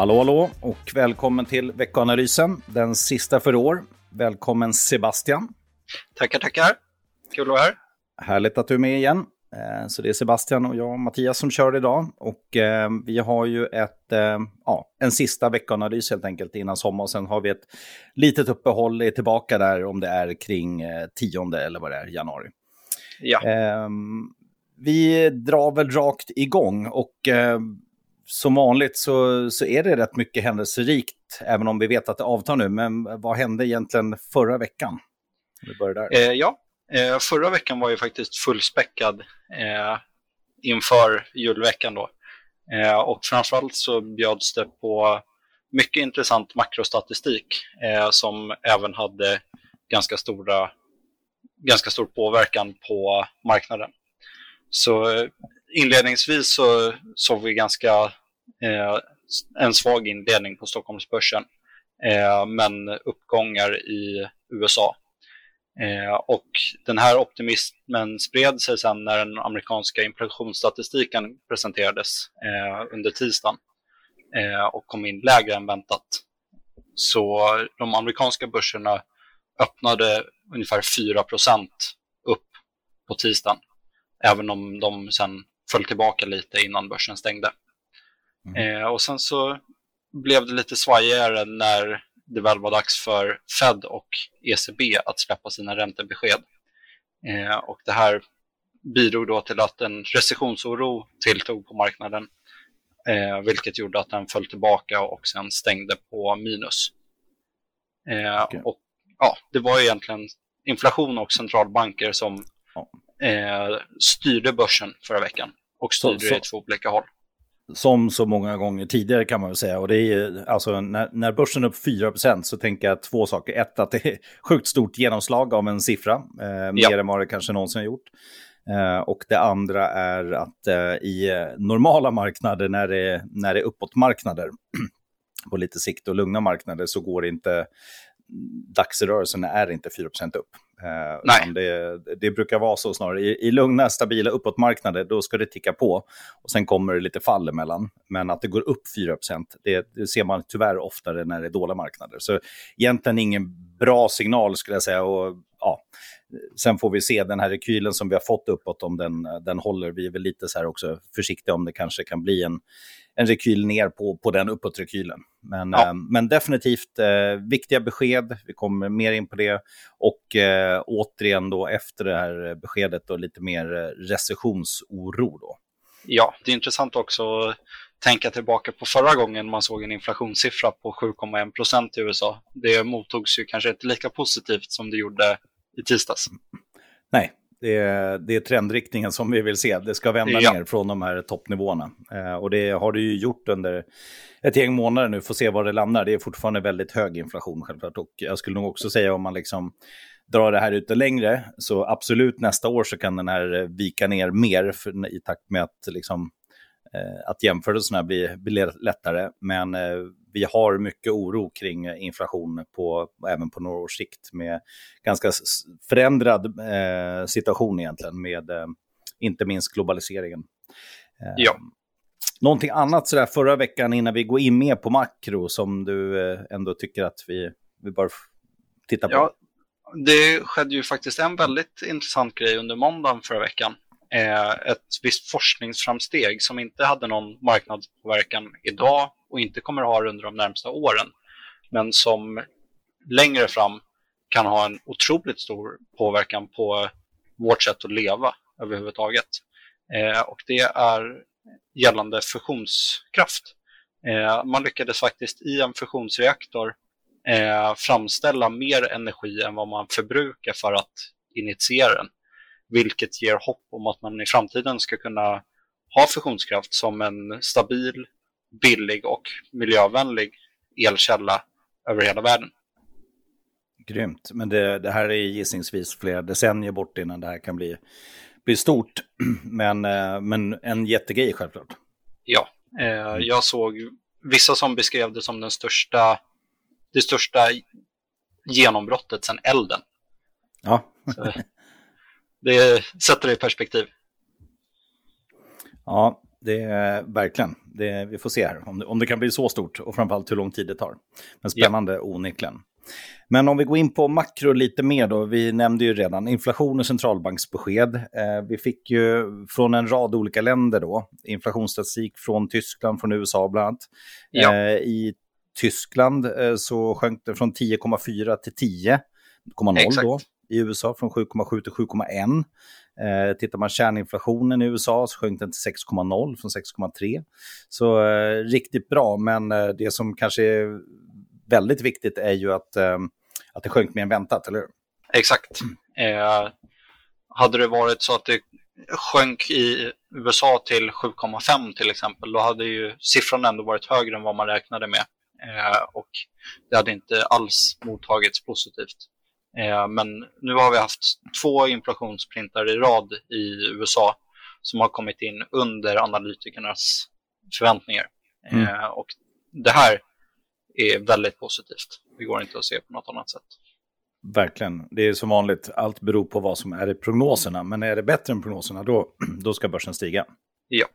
Hallå, hallå och välkommen till veckoanalysen, den sista för år. Välkommen Sebastian. Tackar, tackar. Kul att vara här. Härligt att du är med igen. Eh, så det är Sebastian och jag, Mattias, som kör idag. Och eh, vi har ju ett, eh, ja, en sista veckoanalys helt enkelt innan sommar. Sen har vi ett litet uppehåll, är tillbaka där om det är kring tionde eller vad det är, januari. Ja. Ehm, vi drar väl rakt igång och som vanligt så, så är det rätt mycket händelserikt, även om vi vet att det avtar nu. Men vad hände egentligen förra veckan? Vi börjar där. Eh, ja, eh, förra veckan var ju faktiskt fullspäckad eh, inför julveckan då. Eh, och framförallt så bjöds det på mycket intressant makrostatistik eh, som även hade ganska, stora, ganska stor påverkan på marknaden. Så eh, inledningsvis så såg vi ganska Eh, en svag inledning på Stockholmsbörsen, eh, men uppgångar i USA. Eh, och den här optimismen spred sig sen när den amerikanska inflationsstatistiken presenterades eh, under tisdagen eh, och kom in lägre än väntat. Så de amerikanska börserna öppnade ungefär 4% upp på tisdagen, även om de sen föll tillbaka lite innan börsen stängde. Mm. Eh, och sen så blev det lite svajigare när det väl var dags för Fed och ECB att släppa sina räntebesked. Eh, och det här bidrog då till att en recessionsoro tilltog på marknaden, eh, vilket gjorde att den föll tillbaka och sen stängde på minus. Eh, Okej. och, ja, det var egentligen inflation och centralbanker som Ja. eh, styrde börsen förra veckan och Så- styrde så- i två olika håll. Som så många gånger tidigare kan man väl säga. Och det är alltså när, när börsen är upp 4% så tänker jag två saker. Ett, att det är sjukt stort genomslag av en siffra. Eh, mer än vad det kanske någonsin har gjort. Eh, och det andra är att eh, i eh, normala marknader, när det, när det är uppåtmarknader, på lite sikt och lugna marknader, så går det inte, dagsrörelsen är inte 4% upp. Eh, Nej. Det, det brukar vara så snarare. I, I lugna, stabila uppåtmarknader, då ska det ticka på. Och sen kommer det lite fall emellan. Men att det går upp 4 det, det ser man tyvärr oftare när det är dåliga marknader. Så egentligen ingen bra signal skulle jag säga. Och, ja, sen får vi se den här rekylen som vi har fått uppåt, om den, den håller. Vi är väl lite så här också försiktiga om det kanske kan bli en, en rekyl ner på, på den uppåtrekylen. Men, Ja. eh, men definitivt eh, viktiga besked, vi kommer mer in på det. Och eh, återigen då efter det här beskedet då lite mer eh, recessionsoro då. Ja, det är intressant också att tänka tillbaka på förra gången man såg en inflationssiffra på 7,1 procent i USA. Det mottogs ju kanske inte lika positivt som det gjorde i tisdags. Nej, det är, det är trendriktningen som vi vill se. Det ska vända Ja. ner från de här toppnivåerna. Eh, och det har det ju gjort under ett gäng månader nu. Får se var det landar. Det är fortfarande väldigt hög inflation självklart. Och jag skulle nog också säga om man liksom drar det här ute längre, så absolut nästa år så kan den här eh, vika ner mer för, i takt med att, liksom, eh, att jämförelserna blir, blir lättare. Men eh, vi har mycket oro kring inflation på, även på några års sikt med ganska förändrad eh, situation egentligen med eh, inte minst globaliseringen. Eh, Ja. Någonting annat sådär förra veckan innan vi går in mer på makro som du eh, ändå tycker att vi, vi bör titta på? Ja, det skedde ju faktiskt en väldigt intressant grej under måndagen förra veckan. Eh, ett visst forskningsframsteg som inte hade någon marknadspåverkan idag och inte kommer att ha det under de närmsta åren. Men som längre fram kan ha en otroligt stor påverkan på vårt sätt att leva överhuvudtaget. Eh, och det är gällande fusionskraft. Eh, man lyckades faktiskt i en fusionsreaktor eh, framställa mer energi än vad man förbrukar för att initiera den. Vilket ger hopp om att man i framtiden ska kunna ha fusionskraft som en stabil, billig och miljövänlig elkälla över hela världen. Grymt. Men det, det här är gissningsvis flera decennier bort innan det här kan bli, bli stort. Men, eh, men en jättegrej självklart. Ja, eh, jag såg vissa som beskrev det som den största, det största genombrottet sedan elden. Ja, Så det sätter det i perspektiv. ja det är verkligen. det, vi får se här om det, om det kan bli så stort och framförallt hur lång tid det tar. Men spännande ja. onekligen. Men om vi går in på makro lite mer då, vi nämnde ju redan inflation och centralbanksbesked. Eh, vi fick ju från en rad olika länder då, inflationsstatistik från Tyskland, från USA bland annat. Ja. Eh, I Tyskland eh, så sjönk det från 10,4 till 10,0 då. I USA från 7,7 till 7,1. Eh, tittar man kärninflationen i USA så sjönk den till 6,0 från 6,3. Så eh, riktigt bra, men eh, det som kanske är väldigt viktigt är ju att, eh, att det sjönk mer än väntat, eller hur? Exakt. Eh, hade det varit så att det sjönk i USA till 7,5 till exempel, då hade ju siffran ändå varit högre än vad man räknade med. Eh, och det hade inte alls mottagits positivt. Eh, men nu har vi haft två inflationsprintar i rad i USA som har kommit in under analytikernas förväntningar. Mm. Eh, och det här är väldigt positivt. Det går inte att se på något annat sätt. Verkligen. Det är som vanligt, allt beror på vad som är i prognoserna. Men är det bättre än prognoserna, då, då ska börsen stiga. Ja.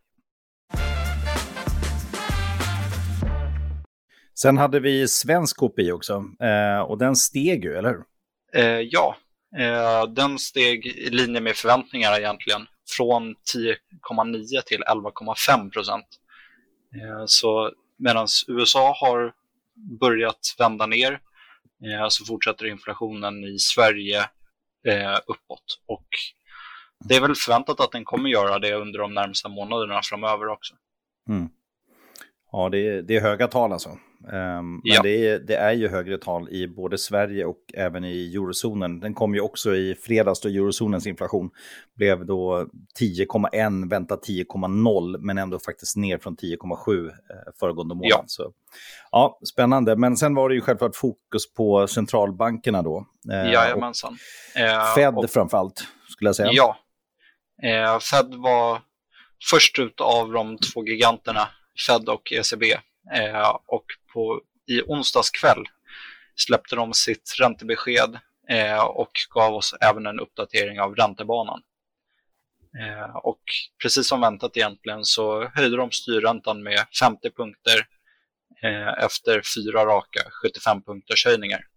Sen hade vi svensk KPI också, eh, och den steg ju, eller hur? Eh, ja, eh, den steg i linje med förväntningarna egentligen, från 10,9 till 11,5 procent. Eh, så medan USA har börjat vända ner eh, så fortsätter inflationen i Sverige eh, uppåt. Och det är väl förväntat att den kommer göra det under de närmsta månaderna framöver också. Mm. Ja, det är, det är höga tal alltså. Ja. Men det är, det är ju högre tal i både Sverige och även i eurozonen. Den kom ju också i fredags då eurozonens inflation blev då 10,1, väntat 10,0 men ändå faktiskt ner från 10,7 eh, föregående månad. Ja. Så, ja, spännande. Men sen var det ju självklart fokus på centralbankerna då. Eh, Jajamensan. Eh, Fed och, framförallt, skulle jag säga. Ja, eh, Fed var först ut av de två giganterna, Fed och ECB. Eh, och på, i onsdags kväll släppte de sitt räntebesked eh, och gav oss även en uppdatering av räntebanan. Eh, och precis som väntat egentligen så höjde de styrräntan med 50 punkter eh, efter fyra raka 75 punkters höjningar.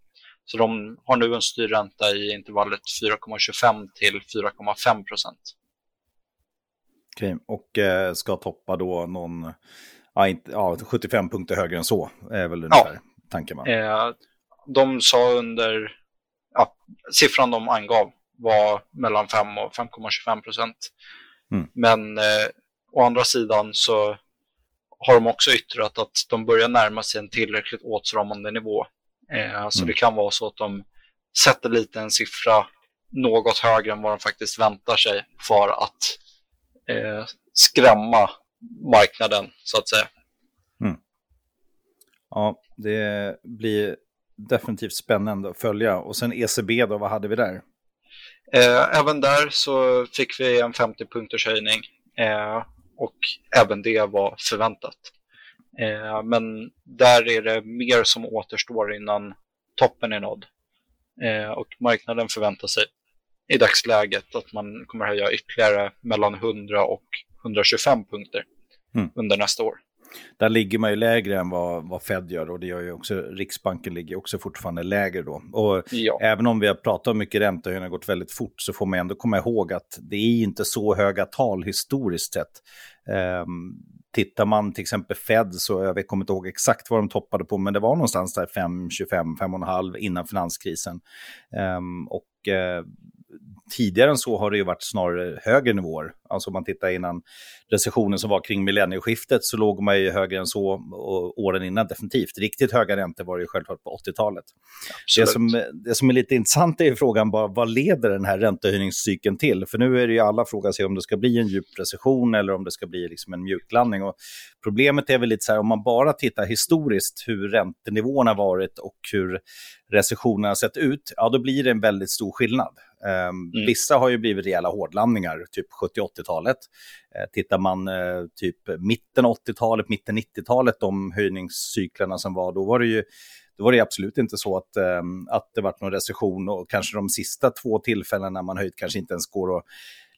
Så de har nu en styrränta i intervallet 4,25 till 4,5 procent. Okej, och eh, ska toppa då någon ja, inte, ja, 75 punkter högre än så är väl ungefär ja. tanken. Man. Eh, de sa under, ja, siffran de angav var mellan 5 och 5,25 procent. Mm. Men eh, å andra sidan så har de också yttrat att de börjar närma sig en tillräckligt åtstramande nivå. Eh, så mm. det kan vara så att de sätter lite en siffra något högre än vad de faktiskt väntar sig för att eh, skrämma marknaden så att säga. Mm. Ja, det blir definitivt spännande att följa. Och sen ECB då, vad hade vi där? Eh, även där så fick vi en 50 punkters höjning eh, och även det var förväntat. Eh, men där är det mer som återstår innan toppen är nådd. Eh, och marknaden förväntar sig i dagsläget att man kommer höja ytterligare mellan 100 och 125 punkter mm. under nästa år. Där ligger man ju lägre än vad, vad Fed gör och det gör ju också Riksbanken ligger också fortfarande lägre då. Och ja. även om vi har pratat om mycket räntehöjningar gått väldigt fort så får man ändå komma ihåg att det är inte så höga tal historiskt sett. Um, tittar man till exempel Fed så jag kommer inte ihåg exakt vad de toppade på men det var någonstans där 5, 25, 5,5 innan finanskrisen. Um, och uh, tidigare än så har det ju varit snarare högre nivåer. Alltså om man tittar innan recessionen som var kring millennieskiftet så låg man ju högre än så och åren innan definitivt. Riktigt höga räntor var det ju självklart på 80-talet. Det som, det som är lite intressant är frågan bara, vad leder den här räntehöjningscykeln till? För nu är det ju alla frågar sig om det ska bli en djup recession eller om det ska bli liksom en mjuklandning. Och problemet är väl lite så här, om man bara tittar historiskt hur räntenivåerna varit och hur recessionen har sett ut, ja då blir det en väldigt stor skillnad. Um, mm. Vissa har ju blivit rejäla hårdlandningar, typ 70-80-talet. Uh, tittar man uh, typ mitten 80-talet, mitten 90-talet, de höjningscyklerna som var, då var det ju då var det absolut inte så att, um, att det var någon recession och kanske de sista två tillfällena man höjt kanske inte ens går att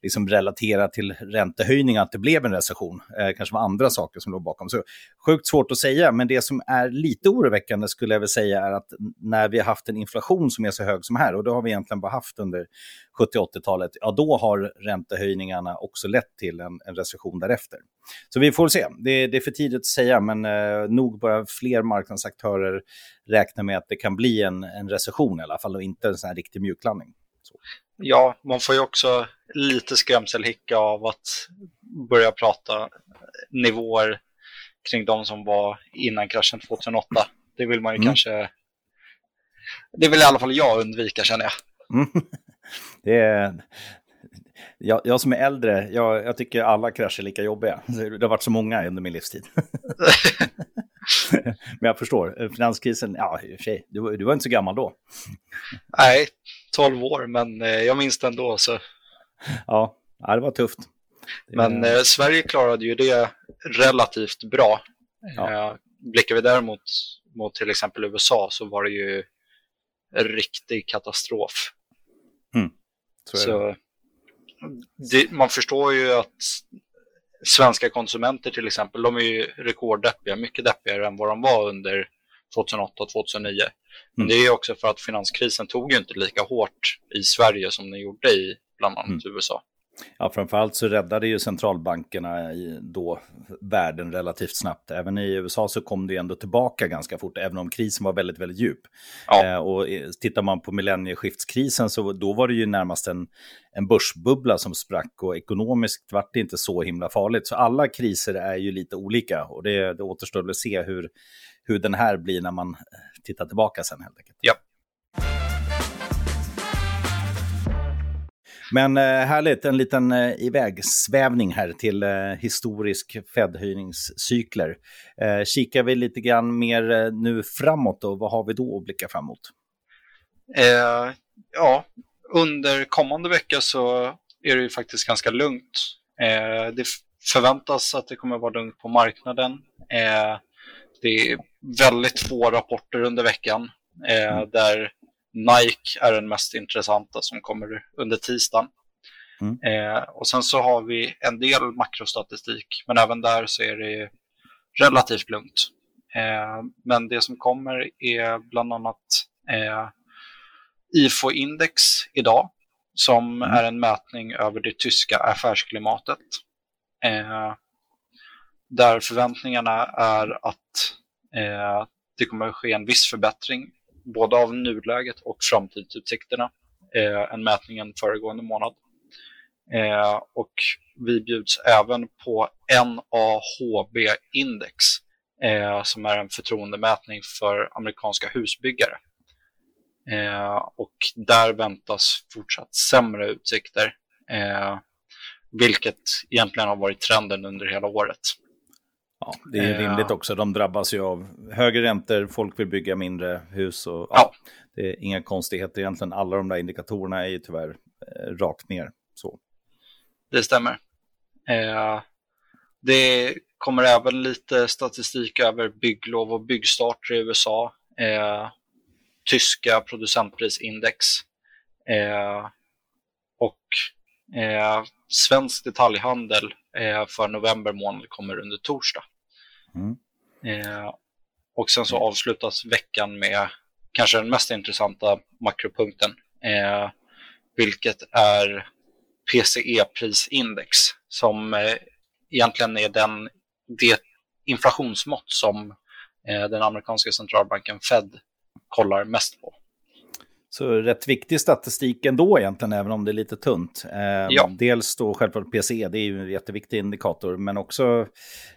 liksom relatera till räntehöjningar att det blev en recession. Eh, kanske var andra saker som låg bakom. Så sjukt svårt att säga, men det som är lite oroväckande skulle jag väl säga är att när vi har haft en inflation som är så hög som här, och det har vi egentligen bara haft under 70-80-talet, ja då har räntehöjningarna också lett till en, en recession därefter. Så vi får se. Det, det är för tidigt att säga, men eh, nog börjar fler marknadsaktörer räkna med att det kan bli en, en recession i alla fall och inte en sån här riktig mjuklandning. Så. Ja, man får ju också lite skrämselhicka av att börja prata nivåer kring de som var innan kraschen 2008. Det vill man ju mm. kanske... Det vill i alla fall jag undvika känner jag. Mm. Det är, jag, jag som är äldre, jag, jag, tycker alla krascher är lika jobbiga. Det har varit så många under min livstid. Men jag förstår, finanskrisen, ja i och för sig, du, du var inte så gammal då. Nej, 12 år, men eh, jag minns det ändå. Så. Ja, det var tufft. Men eh, Sverige klarade ju det relativt bra. Ja. Eh, blickar vi däremot mot till exempel USA så var det ju en riktig katastrof. Mm. Så, så det, man förstår ju att svenska konsumenter till exempel, de är ju rekorddeppiga, mycket deppigare än vad de var under 2008 och 2009. Men mm. det är också för att finanskrisen tog ju inte lika hårt i Sverige som den gjorde i bland annat mm. USA. Ja, framförallt så räddade ju centralbankerna då världen relativt snabbt. Även i USA så kom det ändå tillbaka ganska fort, även om krisen var väldigt, väldigt djup. Ja. Eh, och tittar man på millennieskiftskrisen så då var det ju närmast en, en börsbubbla som sprack och ekonomiskt var det inte så himla farligt. Så alla kriser är ju lite olika och det, det återstår att se hur, hur den här blir när man tittar tillbaka sen helt enkelt. Ja. Men eh, härligt, en liten eh, ivägsvävning här till eh, historisk Fed-höjningscykler. Eh, kikar vi lite grann mer eh, nu framåt då, vad har vi då att blicka framåt? Eh, ja, under kommande vecka så är det ju faktiskt ganska lugnt. Eh, det förväntas att det kommer vara lugnt på marknaden. det är väldigt få rapporter under veckan mm. där Nike är den mest intressanta som kommer under tisdagen. Mm. Eh, och sen så har vi en del makrostatistik, men även där så är det relativt lugnt. Eh, men det som kommer är bland annat eh, IFO-index idag, som mm. är en mätning över det tyska affärsklimatet. Eh, där förväntningarna är att eh, det kommer att ske en viss förbättring både av nuläget och framtidsutsikterna eh, än mätningen föregående månad. Eh, och vi bjuds även på NAHB-index eh, som är en förtroendemätning för amerikanska husbyggare. Eh, och där väntas fortsatt sämre utsikter, eh, vilket egentligen har varit trenden under hela året. Ja, det är rimligt också. De drabbas ju av högre räntor, folk vill bygga mindre hus. Och, ja. ja det är inga konstigheter egentligen. Alla de där indikatorerna är ju tyvärr eh, rakt ner. Så. Det stämmer. Eh, det kommer även lite statistik över bygglov och byggstarter i USA. Eh, tyska producentprisindex. Eh, och eh, svensk detaljhandel eh, för november månad kommer under torsdag. Mm. Eh, och sen så mm. avslutas veckan med kanske den mest intressanta makropunkten, eh, vilket är PCE-prisindex som eh, egentligen är den, det inflationsmått som eh, den amerikanska centralbanken Fed kollar mest på. Så rätt viktig statistik ändå egentligen, även om det är lite tunt. Eh, ja. Dels då självklart PCE, det är ju en jätteviktig indikator, men också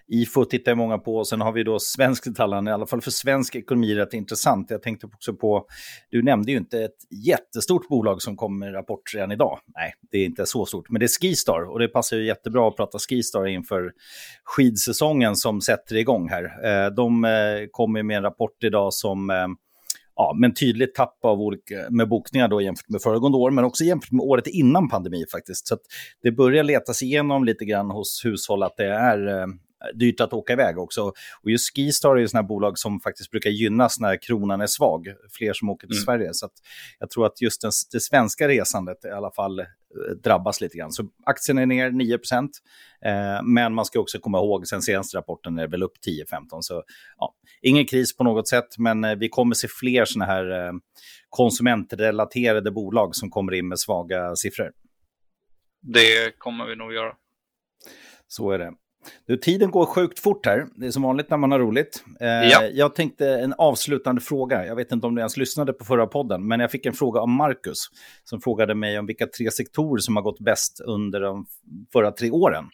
IFO tittar många på. Och sen har vi då svensk detaljhandel, i alla fall för svensk ekonomi rätt intressant. Jag tänkte också på, du nämnde ju inte ett jättestort bolag som kom med rapport redan idag. Nej, det är inte så stort, men det är Skistar och det passar ju jättebra att prata Skistar inför skidsäsongen som sätter igång här. Eh, de eh, kommer med en rapport idag som eh, ja, men tydligt tapp av olika, med bokningar då jämfört med föregående år, men också jämfört med året innan pandemi faktiskt. Så det börjar letas igenom lite grann hos hushåll att det är, eh, dyrt att åka iväg också. Och just Skistar är ju sådana bolag som faktiskt brukar gynnas när kronan är svag, fler som åker till mm. Sverige. Så jag tror att just den, det svenska resandet i alla fall eh, drabbas lite grann. Så aktien är ner 9 eh, men man ska också komma ihåg, sen senaste rapporten är väl upp 10-15. Så ja, ingen kris på något sätt, men eh, vi kommer se fler sådana här eh, konsumentrelaterade bolag som kommer in med svaga siffror. Det kommer vi nog göra. Så är det. Du, tiden går sjukt fort här. Det är som vanligt när man har roligt. Eh, ja. Jag tänkte en avslutande fråga. Jag vet inte om du ens lyssnade på förra podden, men jag fick en fråga av Marcus som frågade mig om vilka tre sektorer som har gått bäst under de förra tre åren.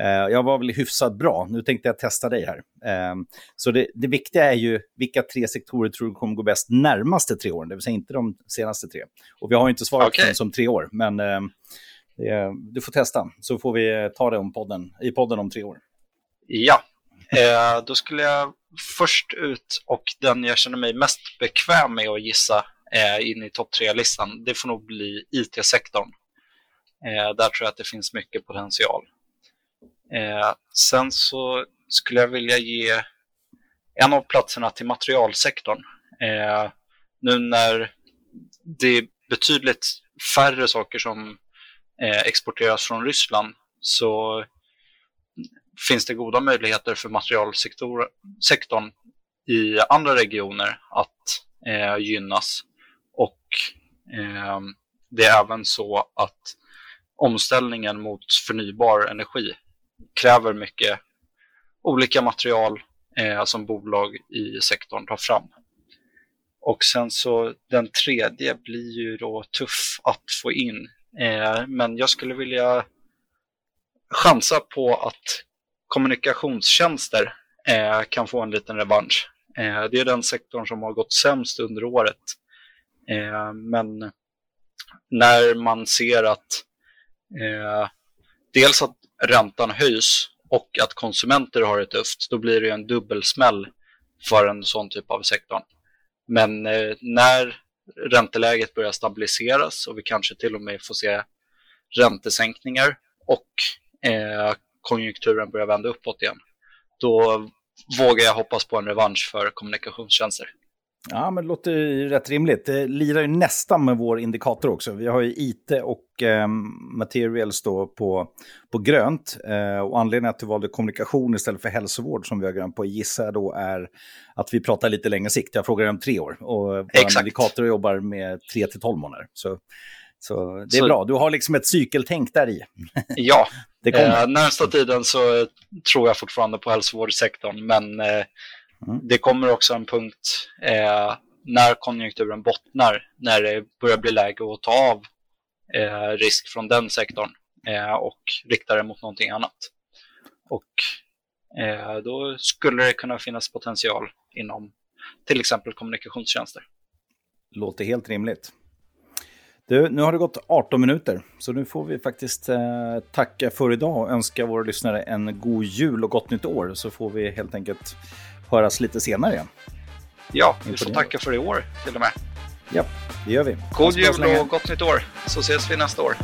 Eh, jag var väl hyfsat bra. Nu tänkte jag testa dig här. Eh, så det, det, viktiga är ju vilka tre sektorer tror du kommer gå bäst närmaste tre åren, det vill säga inte de senaste tre. Och vi har ju inte svarat okay. som tre år, men eh, du får testa, så får vi eh, ta det om podden, i podden om tre år. Ja, eh, då skulle jag först ut och den jag känner mig mest bekväm med att gissa eh, in i topp tre-listan, det får nog bli IT-sektorn. Eh, där tror jag att det finns mycket potential. Eh, sen så skulle jag vilja ge en av platserna till materialsektorn. Eh, nu när det är betydligt färre saker som Eh, exporteras från Ryssland så finns det goda möjligheter för materialsektorn i andra regioner att eh, gynnas. Och eh, det är även så att omställningen mot förnybar energi kräver mycket olika material eh, som bolag i sektorn tar fram. Och sen så den tredje blir ju då tuff att få in Eh, men jag skulle vilja chansa på att kommunikationstjänster eh, kan få en liten revansch. Eh, det är den sektorn som har gått sämst under året. men när man ser att dels att räntan höjs och att konsumenter har det tufft, då blir det en dubbelsmäll för en sån typ av sektor. Men när ränteläget börjar stabiliseras och vi kanske till och med får se räntesänkningar och eh, konjunkturen börjar vända uppåt igen. Då vågar jag hoppas på en revansch för kommunikationstjänster. Ja, men det låter ju rätt rimligt. Det lirar ju nästan med vår indikator också. Vi har ju IT och eh, materials då på, på grönt. Eh, och anledningen att vi valde kommunikation istället för hälsovård som vi har grönt på gissar då är att vi pratar lite längre sikt. Jag frågar om tre år och vår indikator jobbar med tre till tolv månader. Så, så det är så, bra, du har liksom ett cykeltänk där i. Ja, eh, närmsta tiden så tror jag fortfarande på hälsovårdssektorn, men eh, Mm. Det kommer också en punkt eh, när konjunkturen bottnar, när det börjar bli läge att ta av eh, risk från den sektorn eh, och rikta det mot någonting annat. Och eh, då skulle det kunna finnas potential inom till exempel kommunikationstjänster. Låter helt rimligt. Du, nu har det gått 18 minuter, så nu får vi faktiskt eh, tacka för idag och önska våra lyssnare en god jul och gott nytt år. Så får vi helt enkelt höras lite senare igen. Ja, vi får tacka för i år till och med. Ja, det gör vi. God jul och gott nytt år, så ses vi nästa år.